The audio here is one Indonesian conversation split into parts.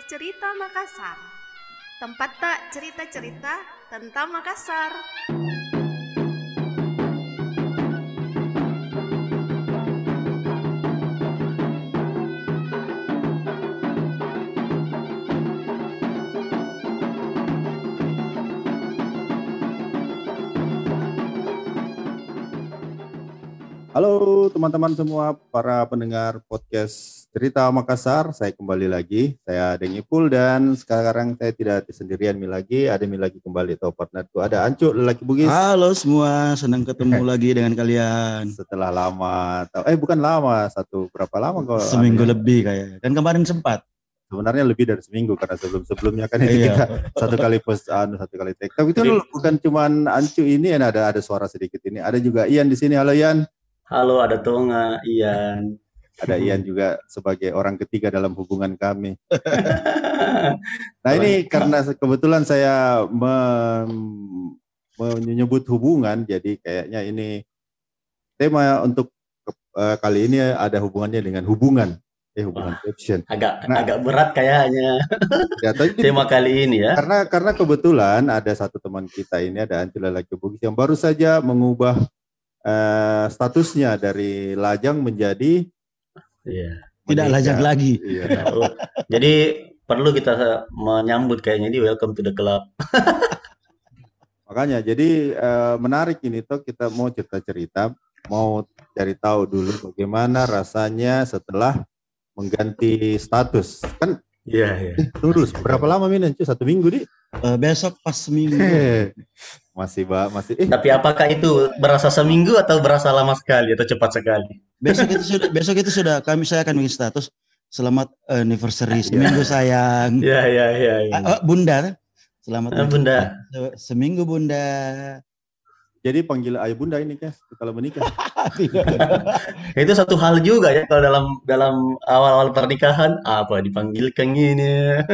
podcast Cerita Makassar. Tempat tak cerita-cerita tentang Makassar. Halo teman-teman semua para pendengar podcast Cerita Makassar. Saya kembali lagi. Saya Dengipul dan sekarang saya tidak sendirian mi lagi. Ada mi lagi kembali atau partnerku. Ada Ancu lelaki Bugis. Halo semua, senang ketemu lagi dengan kalian. Setelah lama, eh bukan lama, satu berapa lama kau? Seminggu anu ya? lebih kayak. Kan kemarin sempat. Sebenarnya lebih dari seminggu karena sebelum-sebelumnya kan itu Iya. kita satu kali post anu satu kali take. Tapi itu Jadi- bukan cuman Ancu ini ada ada suara sedikit ini. Ada juga Ian di sini. Halo Ian. Halo, ada Tonga, Ian. Ada Ian juga sebagai orang ketiga dalam hubungan kami. Nah ini karena kebetulan saya menyebut hubungan, jadi kayaknya ini tema untuk eh, kali ini ada hubungannya dengan hubungan, eh hubungan caption. Agak Nah. agak berat kayaknya Ya, tapi ini tema kali ini ya. karena karena kebetulan ada satu teman kita ini ada Ancila Laki Bugis yang baru saja mengubah eh, statusnya dari lajang menjadi Iya. Tidak menikah. lajang lagi. Iya. Oh, Jadi perlu kita menyambut kayaknya di welcome to the club. Makanya jadi eh, menarik ini tuh kita mau cerita-cerita, mau cari tahu dulu bagaimana rasanya setelah mengganti status. Kan Iya, iya. terus berapa lama Min? Satu minggu di? Eh, besok pas seminggu. masih ba masih eh Tapi apakah itu berasa seminggu atau berasa lama sekali atau cepat sekali? Besok itu sudah besok itu sudah kami saya akan bikin status selamat anniversary seminggu sayang. Iya, iya, iya. iya. Ah, oh, bunda, selamat Ah, Bunda. Se- seminggu bunda. Jadi panggil ayah bunda ini kan setelah menikah. Itu satu hal juga ya kalau dalam dalam awal-awal pernikahan apa dipanggilkan ini.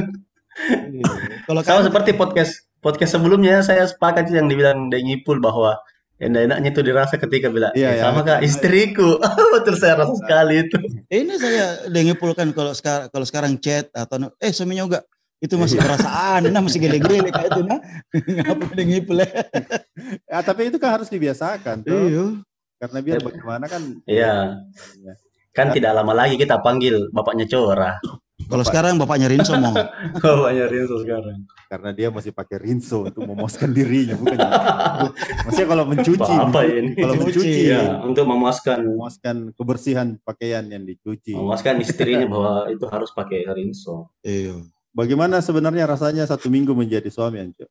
Kalau Sama kamu seperti podcast podcast sebelumnya saya sepakat yang dibilang Dengipul bahwa enak-enaknya itu dirasa ketika bilang Iya, "Eh, iya. sama kak istriku betul saya rasa sekali itu ini saya dengipulkan kalau sekarang kalau sekarang chat atau eh semuanya juga itu masih perasaan, nah masih gele-gele kayak itu nah. Ngapa dengipul ya? Ya, tapi itu kan harus dibiasakan tuh. Iya. Karena biar bagaimana kan Iya. kan tidak lama lagi kita panggil bapaknya Cora Kalau sekarang bapaknya Rinso mau. bapaknya Rinso sekarang karena dia masih pakai rinso untuk memuaskan dirinya bukan. Maksudnya kalau mencuci, apa ini kalau mencuci ya untuk memuaskan memuaskan kebersihan pakaian yang dicuci. memuaskan istrinya bahwa itu harus pakai Rinso Iya. Bagaimana sebenarnya rasanya satu minggu menjadi suami Anco?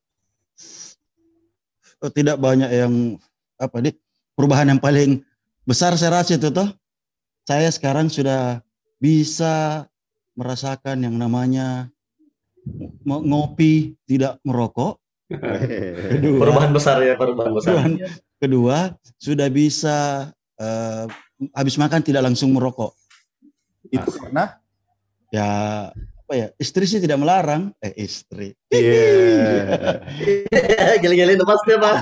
Oh, tidak banyak yang apa nih perubahan yang paling besar saya rasa itu toh. Saya sekarang sudah bisa merasakan yang namanya ngopi tidak merokok. Kedua, perubahan besar ya perubahan besar Perubahan. kedua sudah bisa eh, habis makan tidak langsung merokok. Itu karena Ya apa ya istri sih tidak melarang. Eh istri. Iya. geli-geli itu pasti bang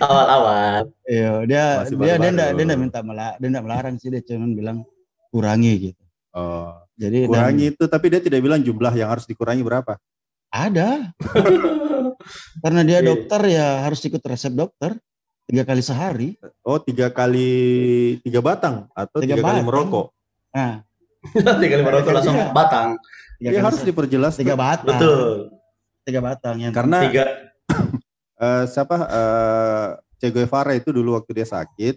awal-awal Iya, dia Masih dia dia enggak dia enggak minta melarang, dia enggak melarang sih dia cuma bilang kurangi gitu. Oh, Jadi dan kurangi itu tapi dia tidak bilang jumlah yang harus dikurangi berapa. ada karena dia Iya. dokter ya harus ikut resep dokter tiga kali sehari. Oh, tiga kali tiga batang atau tiga, Tiga kali batang. merokok. Nah, tiga kali merokok langsung Iya. batang tiga Dia kali harus se- diperjelas tiga batang. betul Tiga batang yang karena tiga eh, siapa eh Che Guevara itu dulu waktu dia sakit,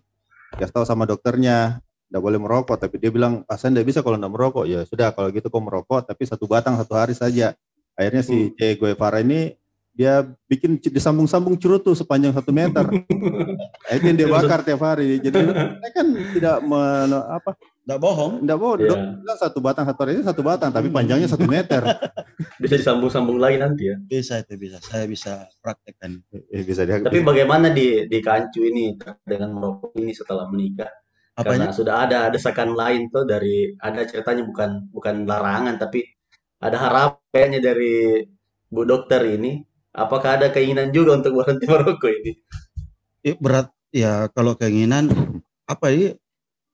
dia tahu sama dokternya tidak boleh merokok, tapi dia bilang, saya tidak bisa kalau tidak merokok. Ya sudah, kalau gitu kau merokok, tapi satu batang satu hari saja. Akhirnya si Hmm. Che Guevara ini dia bikin disambung-sambung cerutu sepanjang satu meter. Itu yang dia bakar tiap hari. Jadi saya kan tidak men, apa, enggak bohong. tidak Iya. dokter bilang satu batang satu hari satu batang, tapi panjangnya satu meter. bisa disambung-sambung lagi nanti ya Bisa itu bisa. Saya bisa praktekkan. Eh, bisa dia. tapi bagaimana di di kancu ini dengan merokok ini setelah menikah Apanya? karena sudah ada desakan lain tuh dari ada ceritanya bukan bukan larangan tapi ada harapannya dari bu dokter ini apakah ada keinginan juga untuk berhenti merokok ini Eh, berat ya kalau keinginan apa ya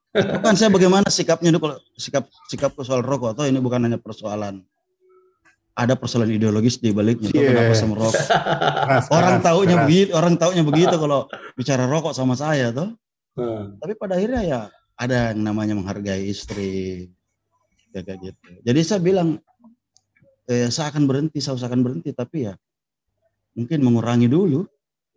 Bukan saya bagaimana sikapnya itu kalau sikap sikap soal rokok atau ini bukan hanya persoalan ada persoalan ideologis di baliknya. Yeah. Kenapa saya merokok? Keras, Orang keras, taunya keras. begitu, orang taunya begitu kalau bicara rokok sama saya tuh. Hmm. Tapi pada akhirnya ya ada yang namanya menghargai istri. Ya kayak gitu. Jadi saya bilang eh, saya akan berhenti, saya usahakan berhenti tapi ya mungkin mengurangi dulu.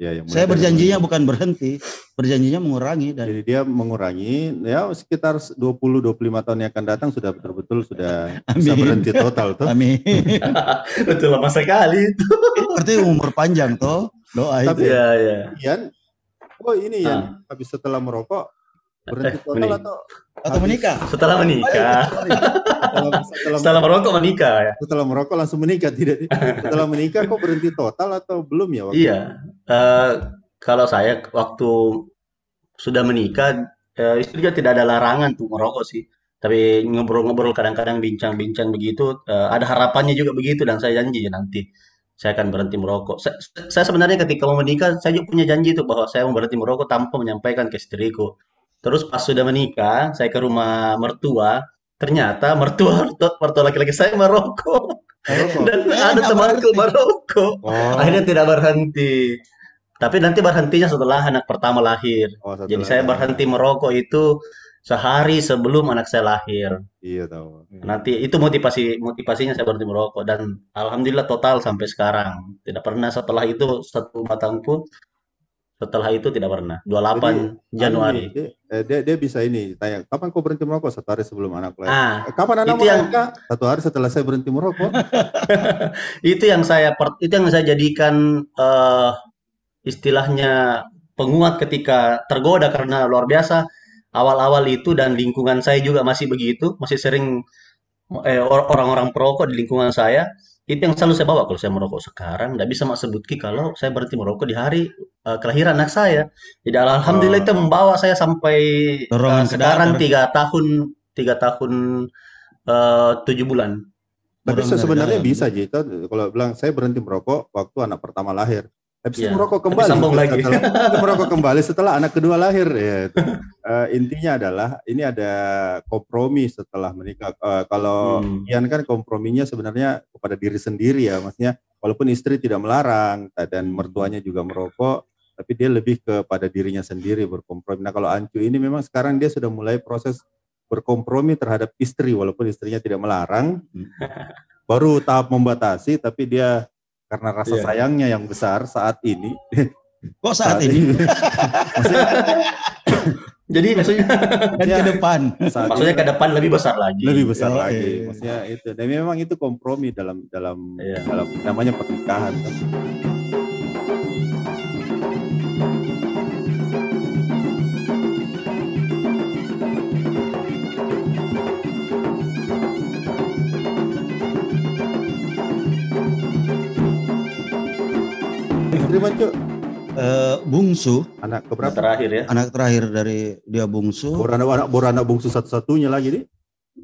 Ya, yang mulai Saya dari berjanjinya bukan berhenti, berjanjinya mengurangi dan Jadi dia mengurangi ya sekitar 20-25 tahun yang akan datang sudah betul-betul sudah bisa Amin. berhenti total tuh. Amin. Betul lama sekali itu. Berarti umur panjang toh doa Tapi- itu. Iya, iya. Ian, oh ini Ian habis setelah merokok berhenti total menik- atau Atau menikah. Setelah menikah, setelah, setelah, setelah merokok menikah ya. setelah merokok langsung menikah tidak? Setelah menikah kok berhenti total atau belum ya? waktu Iya. Eh, kalau saya waktu sudah menikah, eh, istri juga tidak ada larangan tuh merokok sih. Tapi ngobrol-ngobrol kadang-kadang bincang-bincang begitu, eh, ada harapannya juga begitu dan saya janji nanti saya akan berhenti merokok. Saya, saya sebenarnya ketika mau menikah, saya juga punya janji itu bahwa saya mau berhenti merokok tanpa menyampaikan ke istriku. Terus pas sudah menikah, saya ke rumah mertua, ternyata mertua mertua laki-laki saya merokok Merokok. dan Eh, ada temanku merokok. Oh, Akhirnya tidak berhenti. Tapi nanti berhentinya setelah anak pertama lahir. oh, setelah- Jadi saya berhenti merokok itu sehari sebelum anak saya lahir. Iya tahu. Nanti itu motivasi motivasinya saya berhenti merokok dan alhamdulillah total sampai sekarang. Tidak pernah setelah itu satu batang pun setelah itu tidak pernah. 28 Januari. Anu nih, dia, dia, dia bisa ini tanya, kapan kau berhenti merokok? Satu hari sebelum anak lahir. Ah, Eh, Kapan anak itu yang- lahir? Satu hari setelah saya berhenti merokok. itu yang saya itu yang saya jadikan eh, istilahnya penguat ketika tergoda karena luar biasa awal-awal itu dan lingkungan saya juga masih begitu masih sering eh, or- orang-orang perokok di lingkungan saya itu yang selalu saya bawa kalau saya merokok sekarang nggak bisa mak sebutki kalau saya berhenti merokok di hari eh, kelahiran anak saya jadi alhamdulillah Oh. itu membawa saya sampai Dorongan ke sekarang datar. tiga tahun tiga tahun eh, tujuh bulan Tapi sebenarnya bisa Jito, kalau bilang saya berhenti merokok waktu anak pertama lahir. Habis itu Iya. merokok kembali. sambung lagi. Setelah, itu merokok kembali setelah anak kedua lahir. Ya. Eh, intinya adalah ini ada kompromi setelah menikah. Eh, kalau Hmm. Ian kan komprominya sebenarnya kepada diri sendiri ya, maksudnya walaupun istri tidak melarang dan mertuanya juga merokok, tapi dia lebih kepada dirinya sendiri berkompromi. Nah kalau Ancu ini memang sekarang dia sudah mulai proses berkompromi terhadap istri walaupun istrinya tidak melarang, baru tahap membatasi, tapi dia karena rasa Iya. sayangnya yang besar saat ini, Kok saat ini maksudnya, jadi maksudnya dan ke depan? saat maksudnya ke depan lebih besar lagi lebih besar Oh, lagi, iya. maksudnya itu. Dan memang itu kompromi dalam dalam Iya. dalam namanya pernikahan. kan. Istri Mancu, Eh, bungsu, anak keberapa? terakhir ya anak terakhir dari dia bungsu, Baru anak, anak, baru anak bungsu satu-satunya lagi nih.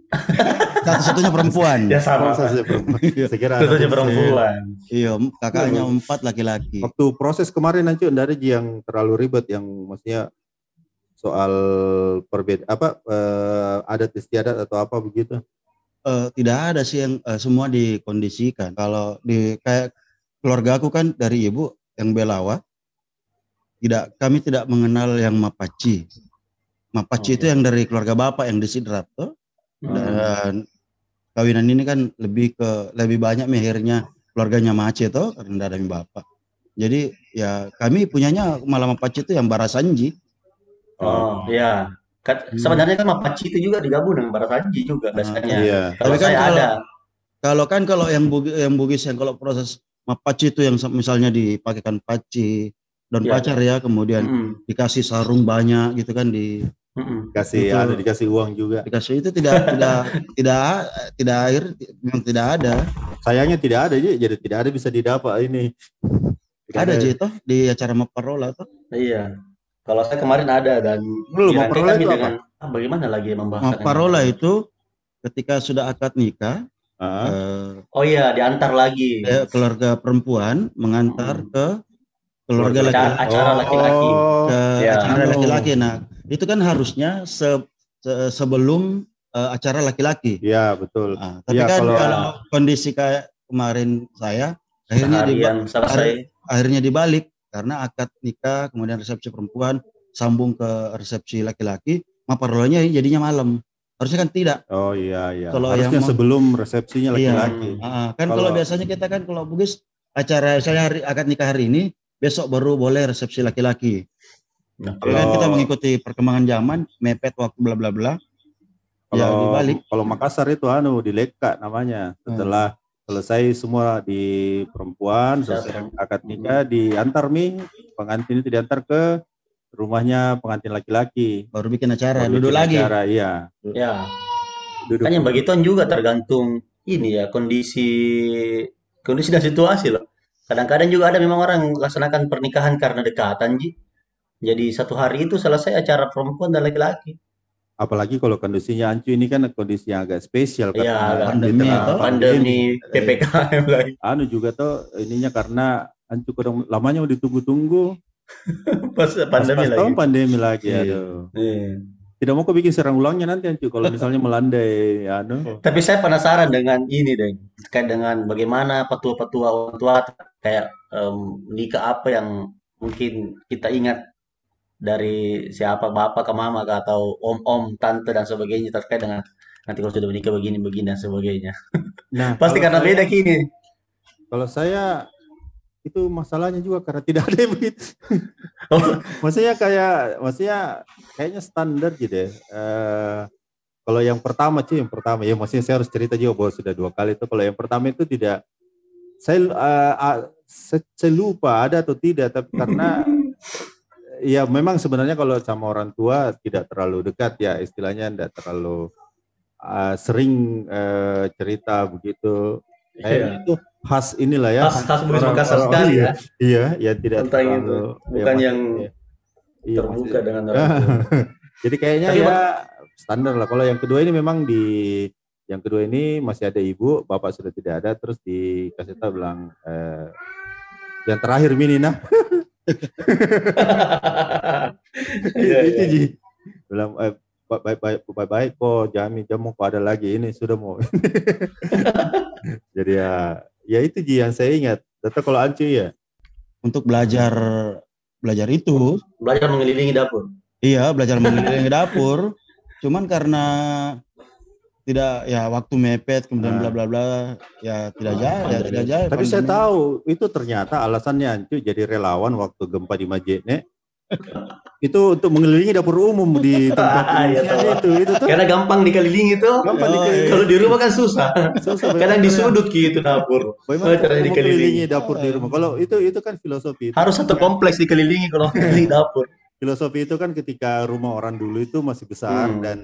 satu-satunya perempuan. ya sama kira anak tentunya bungsu. perempuan Iya, kakaknya empat laki-laki. Waktu proses kemarin nanti dari yang terlalu ribet yang maksudnya soal perbeda apa eh, adat istiadat atau apa begitu. Eh, tidak ada sih yang eh, semua dikondisikan. Kalau di kayak keluarga aku kan dari ibu yang Belawa, tidak kami tidak mengenal yang Mapaci. Mapaci itu Oke. yang dari keluarga bapak yang di Sidrap tuh. Hmm. Dan kawinan ini kan lebih ke lebih banyak mehirnya keluarganya Mace tuh karena ada bapak. Jadi ya kami punyanya malah Mapaci itu yang Barasanji. oh ya Kan- Hmm. sebenarnya kan Mapaci itu juga digabung dengan Barasanji juga biasanya Iya. kalau Tapi kan saya kalau- ada Kalau kan kalau yang Bugis, yang Bugis yang kalau proses Mapaci itu yang misalnya dipakaikan paci dan Iya. pacar ya, kemudian Mm-mm. dikasih sarung banyak gitu kan di. Kasih Itu- ada dikasih uang juga. dikasih itu tidak tidak tidak tidak air memang tidak ada. Sayangnya tidak ada jadi tidak ada bisa didapat ini. Tidak Ada aja itu di acara Maparola tuh. iya kalau saya kemarin ada dan Belum, Maparola kami itu dengan ah, bagaimana lagi membahas Maparola itu ketika sudah akad nikah Eh, oh iya diantar lagi eh, keluarga perempuan mengantar Hmm. ke keluarga acara, laki acara laki-laki Oh, ke Ya. acara laki-laki. Nah, itu kan harusnya se se- sebelum eh, acara laki-laki. Iya betul. Ah, tapi Iya, kan kalau- kalau, kondisi kayak kemarin saya akhirnya diba- Seharian selesai. akhirnya dibalik karena akad nikah kemudian resepsi perempuan sambung ke resepsi laki-laki maparolanya jadinya malam harusnya kan tidak Oh iya iya. Kalau Harusnya yang mau- sebelum resepsinya Iya. laki-laki. Ah, kan kalau Kalau- biasanya kita kan kalau bugis acara misalnya hari akad nikah hari ini besok baru boleh resepsi laki-laki Nah, Tapi kan Kalau- kita mengikuti perkembangan zaman mepet waktu bla bla bla ya Kalau dibalik kalau Makassar itu anu di Leka namanya. Setelah selesai semua di perempuan, selesai akad nikah diantar mi pengantin itu diantar ke rumahnya pengantin laki-laki. baru bikin acara Baru duduk bikin lagi acara, iya. Ya, Duduk. kan yang begituan juga tergantung ini ya kondisi kondisi dan situasi loh. Kadang-kadang juga ada memang orang melaksanakan pernikahan karena dekatan ji. Jadi satu hari itu selesai acara perempuan dan laki-laki. Apalagi kalau kondisinya Ancu ini kan kondisi yang agak spesial di pandemi atau Pandemi, PPKM lagi. Anu juga tuh ininya karena Ancu kadang lamanya mau ditunggu-tunggu. Pas Pas, pandemi pas lagi. tahun pandemi lagi. Iya. Aduh. Iya. Tidak mau kau bikin serang ulangnya nanti Ancu kalau misalnya melandai anu. Tapi saya penasaran dengan ini deh, terkait dengan bagaimana petua-petua orang tua kayak em, nikah apa yang mungkin kita ingat dari siapa bapak ke mama ke atau om-om, tante dan sebagainya terkait dengan nanti kalau sudah menikah begini begini dan sebagainya. Nah, Pasti karena saya- beda kini. Kalau saya itu masalahnya juga karena tidak ada yang begitu. Oh, Maksudnya kayak maksudnya kayaknya standar gitu ya. Eh, kalau yang pertama sih yang pertama ya maksudnya saya harus cerita juga bahwa sudah dua kali itu kalau yang pertama itu tidak saya se- saya lupa ada atau tidak tapi karena ya memang sebenarnya kalau sama orang tua tidak terlalu dekat ya istilahnya tidak terlalu ah, sering eh, cerita begitu iya. kayak itu khas inilah ya Khas khas Bugis orang- Makassar orang- sekali iya. ya. Iya, ya tidak Tentang itu. terlalu Bukan maksudnya- yang iya, Terbuka maksudnya- dengan orang. Jadi kayaknya Tapi, ya standar lah. Kalau yang kedua ini memang di yang kedua ini masih ada ibu, bapak sudah tidak ada, terus dikasih tahu bilang eh, yang terakhir mini nah Iya, itu iya. ji bilang eh, ba- baik baik baik baik kok jamin jamu kok ada lagi ini sudah mau jadi ya ya itu ji yang saya ingat tetap kalau Ancu ya untuk belajar belajar itu Belajar mengelilingi dapur. iya belajar mengelilingi dapur cuman karena tidak ya waktu mepet kemudian bla Ah. bla bla ya tidak Ah, jadi ya tidak jadi Tapi saya tahu itu ternyata alasannya Ancu jadi relawan waktu gempa di Majene. Itu untuk mengelilingi dapur umum di tempat Ah, iya, tahu. itu. Itu tuh Karena gampang dikelilingi tuh. gampang Oh, dikelilingi. Kalau di rumah kan susah. Susah, Kadang di sudut gitu dapur. Bagaimana Oh, caranya mau dikelilingi. dapur di rumah? Kalau itu itu kan filosofi. Itu. Harus satu kompleks dikelilingi kalau mengelilingi dapur. Filosofi itu kan ketika rumah orang dulu itu masih besar Hmm. dan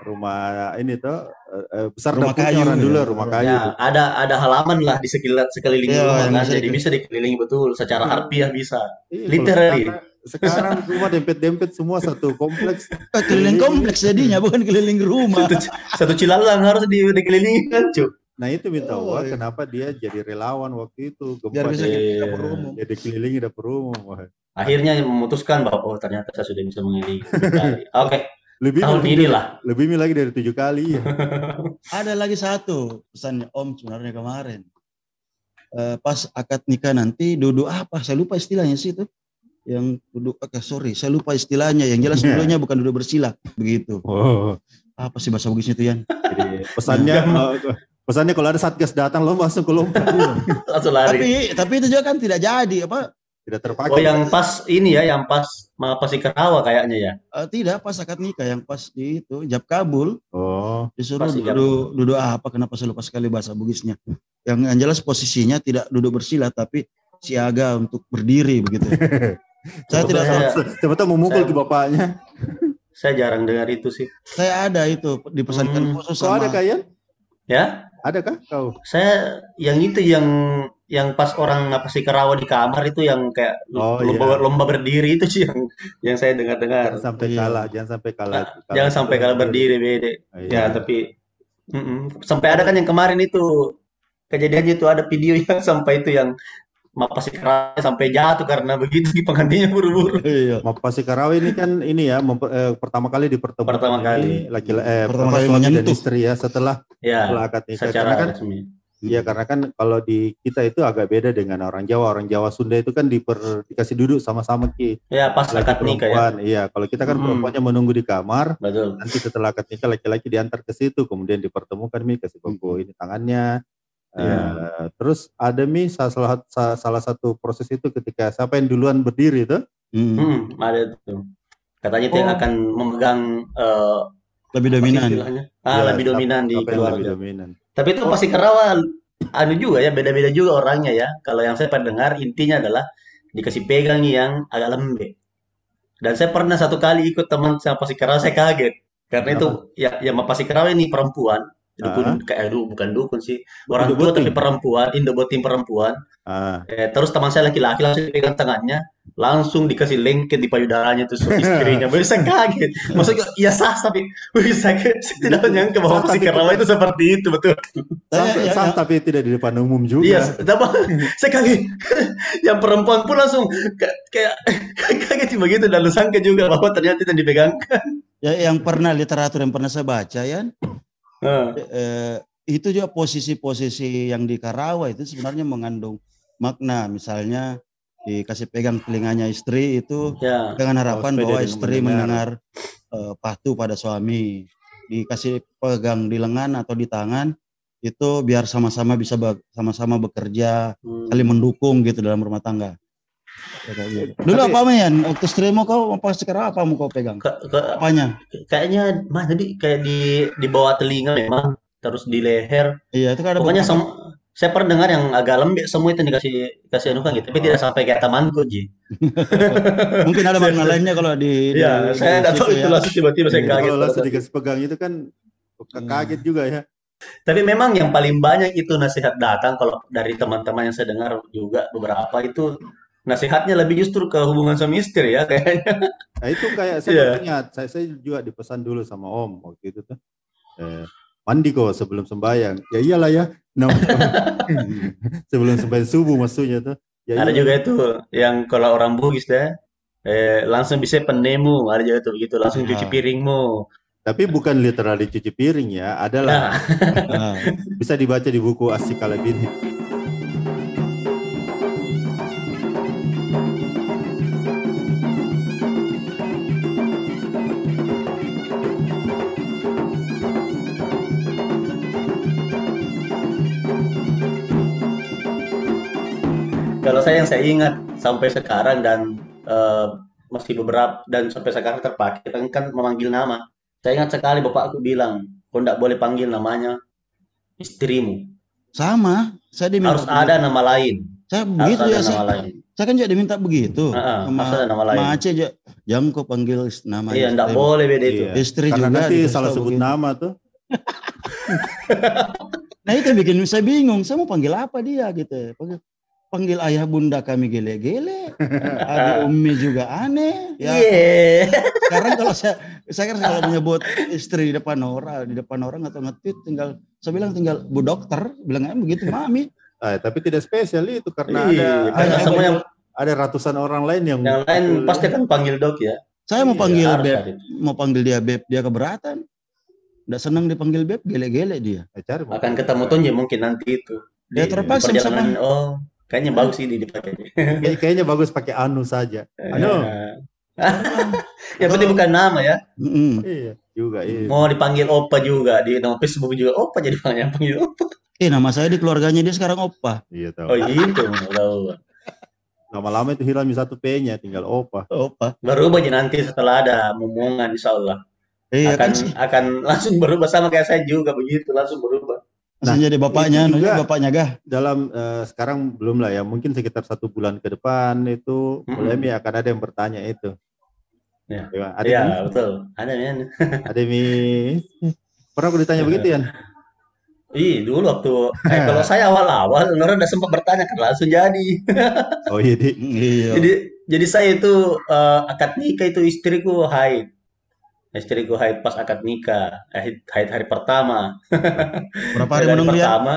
rumah ini tuh eh, eh, besar Rumah kayu orang dulu rumah kayu. Ya, ada ada halaman lah di sekeliling sekeliling Iya, rumah kan. bisa Jadi di- bisa dikelilingi betul secara Hmm. harfiah bisa. Iya, Literally. Sekarang, sekarang rumah dempet-dempet semua satu kompleks. Keliling kompleks jadinya bukan keliling rumah Satu, satu cilalang harus di, dikelilingi kan, Cuk. Nah itu minta Oh, wah iya. kenapa dia jadi relawan waktu itu gempa biar bisa Iya. dapur umum ya dikelilingi dapur umum. Wah. Akhirnya memutuskan bahwa oh ternyata saya sudah bisa mengelilingi. Oke, Lebih tahun lebih- inilah. Lebih lagi dari tujuh kali ya. ada lagi satu pesannya om sebenarnya kemarin. Eh, pas akad nikah nanti duduk apa? Saya lupa istilahnya sih itu. Yang duduk oke sorry saya lupa istilahnya. Yang jelas Iya. duduknya bukan duduk bersila begitu. Oh, apa sih bahasa Bugisnya itu Yan? Jadi pesannya eh, pesannya kalau ada satgas datang lo langsung ke lompat Langsung lari. tapi tapi itu juga kan tidak jadi apa tidak terpakai. Oh yang pas ini ya, yang pas pas Ikerawa kayaknya ya. eh, tidak pas akad nikah yang pas di itu jab kabul Oh, disuruh duduk duduk apa kenapa saya lupa sekali bahasa Bugisnya yang, yang jelas posisinya tidak duduk bersila tapi siaga untuk berdiri begitu saya tidak tahu siapa tahu memukul saya- ke bapaknya. Saya jarang dengar itu sih. saya ada itu dipesankan Hmm. khusus Kau sama ada kalian? Ya, Adakah kau? saya yang itu yang yang pas orang napas Ikerawa di kamar itu yang kayak Oh, lomba, iya. lomba berdiri itu sih yang yang saya dengar-dengar. Jangan sampai Iya. kalah, jangan sampai kalah. Nah, Jangan sampai kalah berdiri bede. Iya. Ya, tapi mm-mm. sampai ada kan yang kemarin itu kejadiannya itu ada video yang sampai itu yang mapasi keras sampai jatuh karena begitu pengantinnya buru-buru. Iya. Mapasi Karawi ini kan ini ya memper- eh, pertama kali dipertemukan Pertama ini kali. laki eh, Pertama apa, kali suami dan istri ya setelah Ya, setelah akad nikah secara karena kan resmi. Iya karena kan kalau di kita itu agak beda dengan orang Jawa. Orang Jawa Sunda itu kan diper, dikasih duduk sama-sama ki Ya, pas laki akad nikah ya. Iya kalau kita kan Hmm. perempuannya menunggu di kamar. Betul. Nanti setelah akad nikah laki-laki diantar ke situ, kemudian dipertemukan mi kasih buku ini tangannya. Iya. Eh, terus ada mi salah, salah, salah satu proses itu ketika siapa yang duluan berdiri itu Hmm. Hmm, ada tuh. Katanya itu yang Oh. akan memegang eh, Lebih dominan. Ah, Ya, lebih dominan di yang lebih keluarga. dominan. Tapi itu pasti kerawal anu juga ya, beda-beda juga orangnya ya. Kalau yang saya pernah dengar intinya adalah dikasih pegang yang agak lembek. Dan saya pernah satu kali ikut teman sama pasti kerawal saya kaget. Karena itu ya yang pasti kerawal ini perempuan. Dukun kayak aduh, bukan dukun sih. Orang Indo tua boting. tapi perempuan, Indo boting perempuan. Ah, Eh, terus teman saya laki-laki langsung pegang tangannya, langsung dikasih lengket di payudaranya tuh sama istrinya. Baru saya kaget. Maksudnya ya sah tapi wih, saya, saya tidak menyangka bahwa Sah, si Kerawa itu seperti itu betul. sah, Ya, ya, sah, ya. tapi tidak di depan umum juga. Iya, tapi saya kaget. Yang perempuan pun langsung ka- kayak kaget begitu dan lu sangka juga bahwa ternyata itu yang dipegangkan. Ya, yang pernah literatur yang pernah saya baca ya, Heeh. eh, itu juga posisi-posisi yang di Karawang itu sebenarnya mengandung makna. Misalnya dikasih pegang telinganya istri itu Ya, dengan harapan sepeda bahwa istri mendengar. mendengar eh, patuh pada suami. Dikasih pegang di lengan atau di tangan itu biar sama-sama bisa be- sama-sama bekerja, hmm. saling mendukung gitu dalam rumah tangga. Kayak. Dulu apa Mian? Waktu istrimu kau pas sekarang apa mau kau pegang? Ke- ke- Apanya? kayaknya mah tadi kayak di di bawah telinga memang terus di leher Iya itu kan ada Pokoknya sem- saya pernah dengar yang agak lembek semua itu dikasih kasih anu kan gitu, tapi tidak sampai kayak temanku Ji. mungkin ada makna lainnya kalau di Iya, saya tidak tahu itu ya. langsung tiba-tiba saya Iya, kaget. kalau langsung dikasih pegang itu kan Hmm. kaget juga ya. Tapi memang yang paling banyak itu nasihat datang kalau dari teman-teman yang saya dengar juga beberapa itu nasihatnya lebih justru ke hubungan suami istri ya kayaknya. Nah itu kayak saya Iya. baru ingat, saya, saya juga dipesan dulu sama Om waktu itu tuh. Eh, mandi kok sebelum sembahyang. Ya iyalah ya. No. sebelum sembahyang subuh maksudnya tuh. Ya Ada iyalah. juga itu yang kalau orang Bugis deh eh, langsung bisa penemu, ada juga tuh begitu, langsung cuci Ah. piringmu. Tapi bukan literally cuci piring ya, adalah Nah, Nah, bisa dibaca di buku Asik Kalabini. Yang saya ingat sampai sekarang dan eh, masih beberapa dan sampai sekarang terpakai kan, kan memanggil nama. Saya ingat sekali bapakku bilang, kau tidak boleh panggil namanya istrimu. sama, saya diminta Harus ada nama lain. Saya Harus begitu ya, saya, lain. saya kan juga diminta begitu. Heeh, sama harus ada nama lain. sama Aceh aja, jangan kau panggil nama Iya, tidak boleh beda itu. Iya. Istri Karena juga nanti salah sebut begitu. nama tuh. Nah itu yang bikin saya bingung, saya mau panggil apa dia gitu. Panggil, panggil ayah bunda kami gele-gele, adik umi juga aneh. Ya, Iya. sekarang kalau saya saya kan kalau menyebut istri di depan orang, di depan orang atau ngetit tinggal saya bilang tinggal bu dokter, bilang aja begitu mami. Eh, tapi tidak spesial itu karena Iya, ada karena ada, semua yang ada ratusan orang lain yang yang lain pasti akan panggil dok ya. Saya mau Iya, panggil Harus beb, ada mau panggil dia beb, dia keberatan. Nggak senang dipanggil beb, gele-gele dia. Eh, Akan ketemu Tonje mungkin nanti itu. Ya, Di terpaksa sama- oh, kayaknya bagus sih dipakai. Kayak- kayaknya bagus pakai anu saja. Anu. yang penting bukan nama ya. Mm-mm. Iya, juga iya. Mau dipanggil Opa juga di nama Facebook juga Opa jadi panggil panggil Opa. Eh nama saya di keluarganya dia sekarang opa. Iya tahu. Oh gitu, tahu. Lama-lama itu hilang satu P-nya tinggal opa. Opa. Baru aja nanti setelah ada momongan insya Allah Iya akan kan sih. akan langsung berubah sama kayak saya juga begitu langsung berubah. Langsung jadi bapaknya, juga- bapaknya gah. Dalam eh, sekarang belum lah ya, mungkin sekitar satu bulan ke depan itu mulai Mi akan ada yang bertanya itu. Ya. Ada Iya Mi? betul. Ada ya. Ada Mi. Pernah aku ditanya begitu ya? Ih dulu waktu eh, kalau saya awal-awal orang udah sempat bertanya kan langsung jadi. Oh iya, Di. Iya. Jadi jadi saya itu eh, akad nikah itu istriku haid. Istriku haid pas akad nikah, haid, haid hari pertama. Berapa hari menunggu ya? pertama,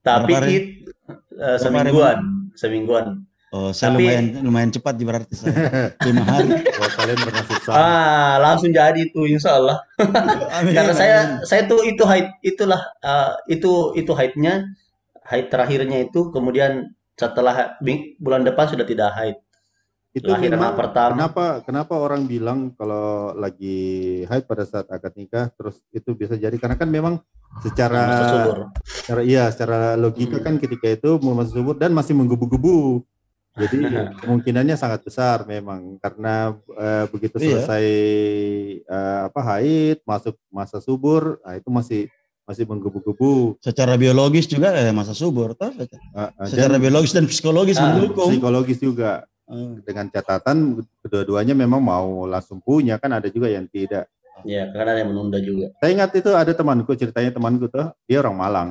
tapi Berapa hari? id eh, Berapa hari semingguan, semingguan. Oh, saya Tapi- lumayan lumayan cepat berarti saya. Lima hari. Wah, kalian pernah susah. Ah, langsung jadi itu insya Allah. Amin, Karena saya amin. saya tuh itu haid itulah eh, itu itu haidnya haid terakhirnya itu kemudian setelah bing- bulan depan sudah tidak haid. Itu Lahir memang pertama. kenapa kenapa orang bilang kalau lagi haid pada saat akad nikah terus itu bisa jadi karena kan memang secara secara iya secara logika Hmm. kan ketika itu mau masuk subur dan masih menggebu-gebu. Jadi kemungkinannya sangat besar memang karena eh, begitu Iya. selesai eh, apa haid masuk masa subur, nah itu masih masih menggebu-gebu. Secara biologis juga eh, masa subur toh. Eh, eh, Secara dan biologis dan psikologis Ah, mendukung. psikologis juga. Dengan catatan kedua-duanya memang mau langsung punya kan ada juga yang tidak. Ya, karena ada yang menunda juga. Saya ingat itu ada temanku ceritanya temanku tuh dia orang Malang.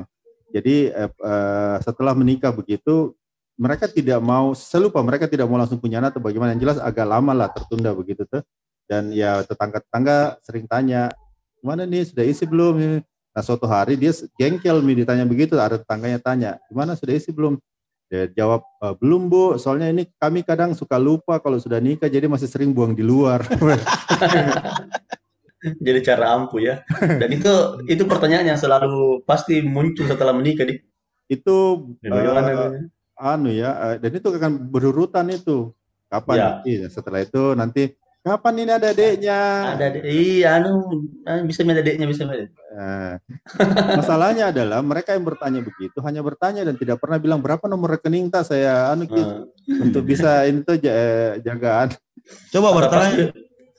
Jadi eh, eh, setelah menikah begitu mereka tidak mau saya lupa mereka tidak mau langsung punya anak atau bagaimana yang jelas agak lama lah tertunda begitu tuh. Dan ya tetangga-tetangga sering tanya gimana nih sudah isi belum? Nah suatu hari dia jengkel nih ditanya begitu ada tetangganya tanya gimana sudah isi belum? Dia jawab "Eh, belum bu soalnya ini kami kadang suka lupa kalau sudah nikah jadi masih sering buang di luar. Jadi cara ampuh ya. Dan itu itu pertanyaan yang selalu pasti muncul setelah menikah di itu namanya? anu ya eh, dan itu akan berurutan itu kapan Ya. nanti setelah itu nanti kapan ini ada adeknya Ada adek- iya anu ah, bisa ada adeknya bisa ada. Eh, masalahnya adalah mereka yang bertanya begitu hanya bertanya dan tidak pernah bilang berapa nomor rekening tak saya anu Ah. untuk bisa ini tuh eh, jagaan Coba Atau pas, bertanya.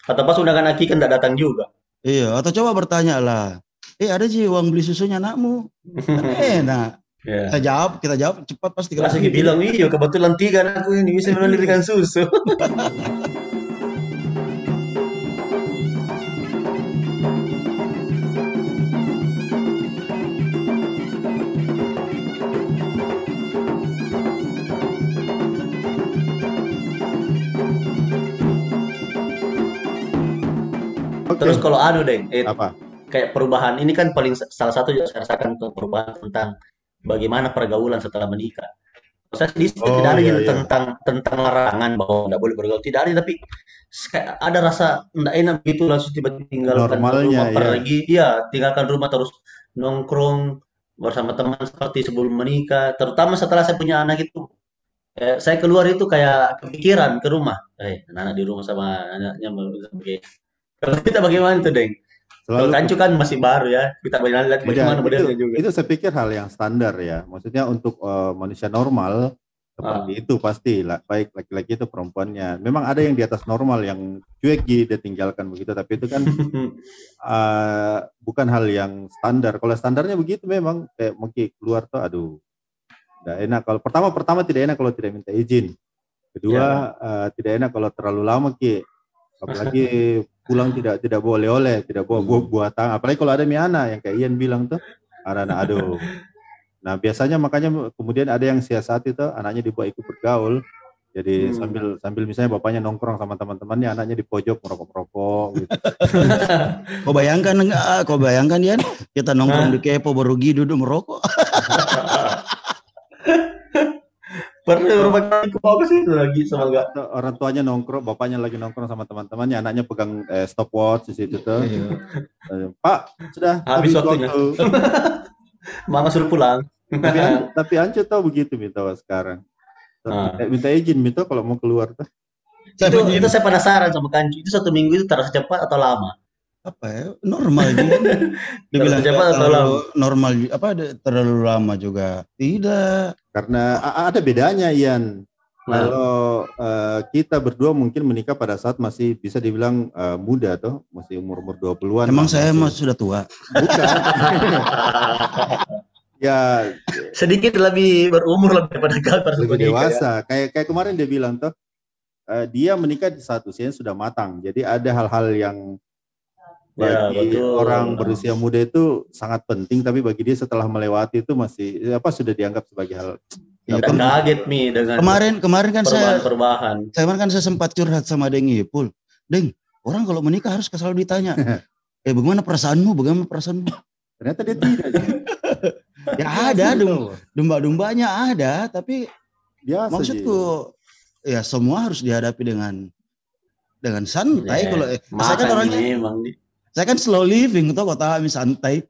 atau pas undangan Aki kan tidak datang juga. Iya, atau coba bertanya lah. Eh ada sih uang beli susunya anakmu. Enak. Ya. Kita jawab, kita jawab cepat pasti Aki bilang, iya kebetulan tiga anakku ini bisa melahirkan susu. Terus kalau anu deh, eh, apa kayak perubahan ini kan paling salah satu yang saya rasakan tuh perubahan tentang bagaimana pergaulan setelah menikah. Saya sendiri Oh, tidak ada iya, iya. tentang tentang larangan bahwa tidak boleh bergaul, tidak ada tapi ada rasa tidak enak gitu langsung tiba-tiba tinggalkan Normalnya, rumah iya. pergi, iya tinggalkan rumah terus nongkrong bersama teman seperti sebelum menikah, terutama setelah saya punya anak itu. Eh, saya keluar itu kayak kepikiran ke rumah, eh anak di rumah sama anaknya sebagai kalau kita bagaimana tuh, Deng? Kalau selalu Kancu kan masih baru ya, kita banyak lihat Iya, bagaimana itu, modelnya juga. itu saya pikir hal yang standar ya. Maksudnya untuk eh, manusia normal seperti Ah. itu pasti lah, baik laki-laki itu perempuannya. Memang ada yang di atas normal yang cuek gitu dia tinggalkan begitu, tapi itu kan eh, bukan hal yang standar. Kalau standarnya begitu memang kayak mungkin keluar tuh, aduh, tidak enak. Kalau pertama pertama tidak enak kalau tidak minta izin. Kedua eh, tidak enak kalau terlalu lama ki. Apalagi pulang tidak tidak boleh oleh, tidak bawa buah buatan. Apalagi kalau ada miana yang kayak Ian bilang tuh, ada anak aduh. Nah biasanya makanya kemudian ada yang siasat itu anaknya dibawa ikut bergaul. Jadi Hmm. sambil sambil misalnya bapaknya nongkrong sama teman-temannya, anaknya di pojok merokok-merokok gitu. Kau bayangkan enggak? Kau bayangkan Yan, kita nongkrong di kepo baru gitu duduk merokok. Pernah rumah kami ke bawah ke situ lagi sama enggak? Orang tuanya nongkrong, bapaknya lagi nongkrong sama teman-temannya, anaknya pegang eh, stopwatch di situ tuh. Eh, Pak, sudah Habis waktunya. waktu. Mama suruh pulang. tapi, tapi Anco tahu begitu Mito sekarang. Ah. Eh, Minta izin Mito kalau mau keluar tuh. itu, itu saya penasaran sama Kancu. Itu satu minggu itu terasa cepat atau lama? apa ya normal juga dibilang cepat atau terlalu normal apa ada- terlalu lama juga tidak Karena ada bedanya Ian. Nah, Kalau eh, kita berdua mungkin menikah pada saat masih bisa dibilang eh, muda tuh, masih umur-umur 20-an. emang saya masih- mas sudah tua bukan. ya sedikit lebih berumur lebih daripada kalian pada lebih ya. dewasa. Kayak kayak kemarin dia bilang tuh eh, dia menikah di saat usianya sudah matang. Jadi ada hal-hal yang Ya, bagi betul. orang berusia muda itu sangat penting, tapi bagi dia setelah melewati itu masih apa sudah dianggap sebagai hal Ya, Dan kaget Mi dengan kemarin kemarin kan saya perubahan-perubahan. kemarin kan saya sempat curhat sama Deng Ipul Deng orang kalau menikah harus selalu ditanya eh bagaimana perasaanmu bagaimana perasaanmu ternyata dia tidak. ya ada dum- domba-dombanya ada tapi Biasa Maksudku ya semua harus dihadapi dengan dengan santai. Ya, Kalau eh, saya kan orangnya, memang di. Saya kan slow living tuh kota kami santai.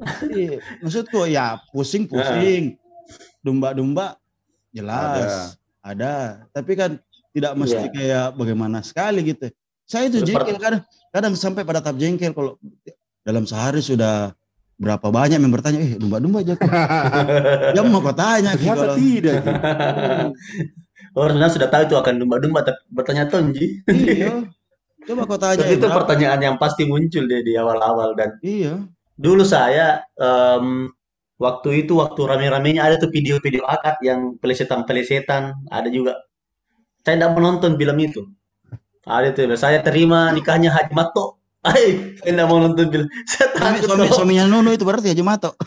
Jadi, maksudku ya pusing-pusing, domba-domba jelas ada. Tapi kan tidak mesti Iya. kayak bagaimana sekali gitu. Saya itu jengkel kadang, kadang sampai pada tahap jengkel kalau dalam sehari sudah berapa banyak yang bertanya, eh domba-domba aja. Ya mau kau tanya Ternyata kalau tidak. Oh, sebenarnya sudah tahu itu akan domba-domba, bertanya Tonji. iya. Coba kau tanya. Itu berapa? pertanyaan yang pasti muncul deh di awal-awal dan Iya. dulu saya em, waktu itu waktu rame-ramenya ada tuh video-video akad yang pelesetan-pelesetan ada juga. Saya tidak menonton film itu. Ada tuh saya terima nikahnya Haji Mato. Ay, saya tidak mau nonton film. Saya Suami, takut suami, kalau- suaminya Nuno itu berarti Haji Mato.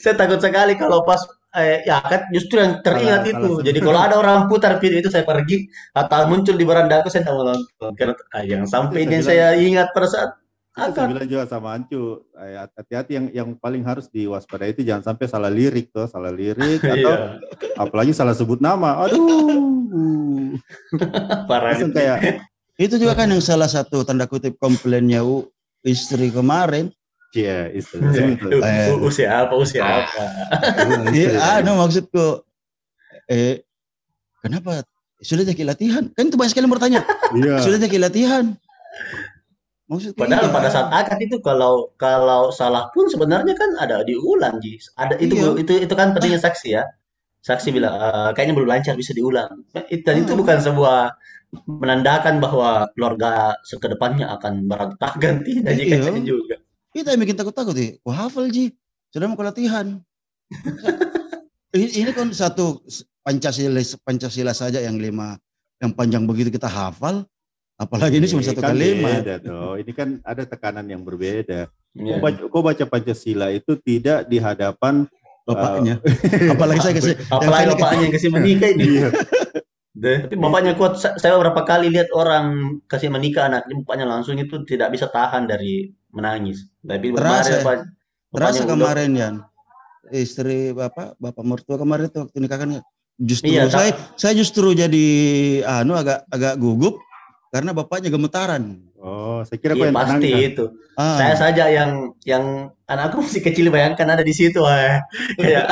saya takut sekali kalau pas eh, ya kan justru yang teringat itu. Jadi kalau ada orang putar video itu saya pergi atau muncul di beranda aku saya tidak mau nonton. Karena ah, yang sampai ini saya ingat pada saat Itu saya akad. bilang juga sama Ancu, eh, hati-hati yang yang paling harus diwaspadai itu jangan sampai salah lirik tuh, salah lirik atau Iya, apalagi salah sebut nama. Aduh. parah. Langsung kayak Itu juga kan yang salah satu tanda kutip komplainnya U istri kemarin. Cia, istri. U- Eh. u- Usia apa? Usia apa? Iya, anu maksudku eh kenapa sudah jadi latihan? Kan itu banyak sekali yang bertanya. Iya. Sudah jadi latihan. Maksudku Padahal iya. pada saat akad itu kalau kalau salah pun sebenarnya kan ada diulang, Ji. Ada itu Iya. itu itu kan pentingnya saksi ya. Saksi bilang "Eh, kayaknya belum lancar bisa diulang. It- Dan itu Ah. bukan sebuah menandakan bahwa keluarga sekedepannya akan berantakan tidak Iya. jika juga. Itu yang bikin takut-takut sih. Wah hafal Ji. Sudah mau ke latihan. ini, ini kan satu Pancasila Pancasila saja yang lima yang panjang begitu kita hafal. Apalagi ini cuma satu kan kalimat. Beda, toh. Ini kan ada tekanan yang berbeda. Iya. Kau, baca, kau baca Pancasila itu tidak di hadapan Bapaknya. Apalagi saya kasih. Apalagi yang bapaknya yang kasih menikah ini. Iya. Deh, tapi bapaknya kuat. Sa- Saya beberapa kali lihat orang kasih menikah anaknya, bapaknya langsung itu tidak bisa tahan dari menangis. Tapi Terasa ya? bapak- Terasa kemarin Yan. Istri bapak, bapak mertua kemarin itu waktu nikah kan justru Iya, saya saya justru jadi anu agak agak gugup karena bapaknya gemetaran. Oh, saya kira Iya yang tenang. pasti kan? itu. Ah, Saya saja yang yang anakku masih kecil bayangkan ada di situ. Wah. Kayak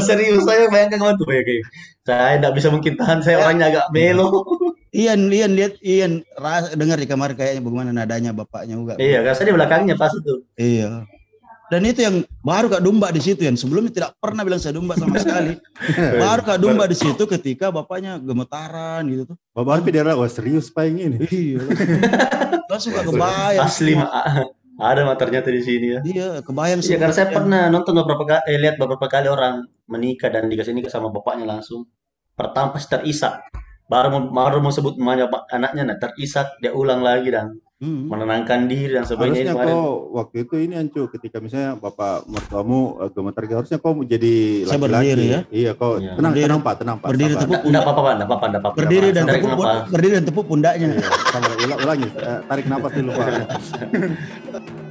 serius saya bayangkan kamu tuh kayak kayak, saya tidak bisa mungkin tahan. Saya orangnya agak melo. Ian, Ian lihat Ian ras, dengar di kamar kayaknya bagaimana nadanya bapaknya juga. iya, saya di belakangnya pas itu. Iya. Dan itu yang baru Kak Dumba di situ yang sebelumnya tidak pernah bilang saya Dumba sama sekali. baru Kak Dumba di situ ketika bapaknya gemetaran gitu tuh. Bapak Arfi dia wah serius pak ini. Iya. Langsung gak kebayang. Asli Ma. ada mah ternyata di sini ya. Iya, kebayang Iya, karena saya pernah nonton beberapa kali, eh, lihat beberapa kali orang menikah dan dikasih nikah sama bapaknya langsung. Pertama pasti terisak. Baru baru mau sebut namanya anaknya, nah terisak, dia ulang lagi dan Hmm. menenangkan diri dan sebagainya. Harusnya Kemarin. kau waktu itu ini Ancu ketika misalnya bapak mertuamu eh, gemetar harusnya kau menjadi Saya laki-laki. berdiri ya. Iya kau Iya. tenang Berdiri- tenang pak tenang pak. berdiri tepuk apa-apa, Pak. Enggak apa-apa, enggak apa-apa. Berdiri dan tepuk berdiri dan tepuk pundaknya. Iya, sabar ulang ulangi Eh, tarik nafas dulu pak.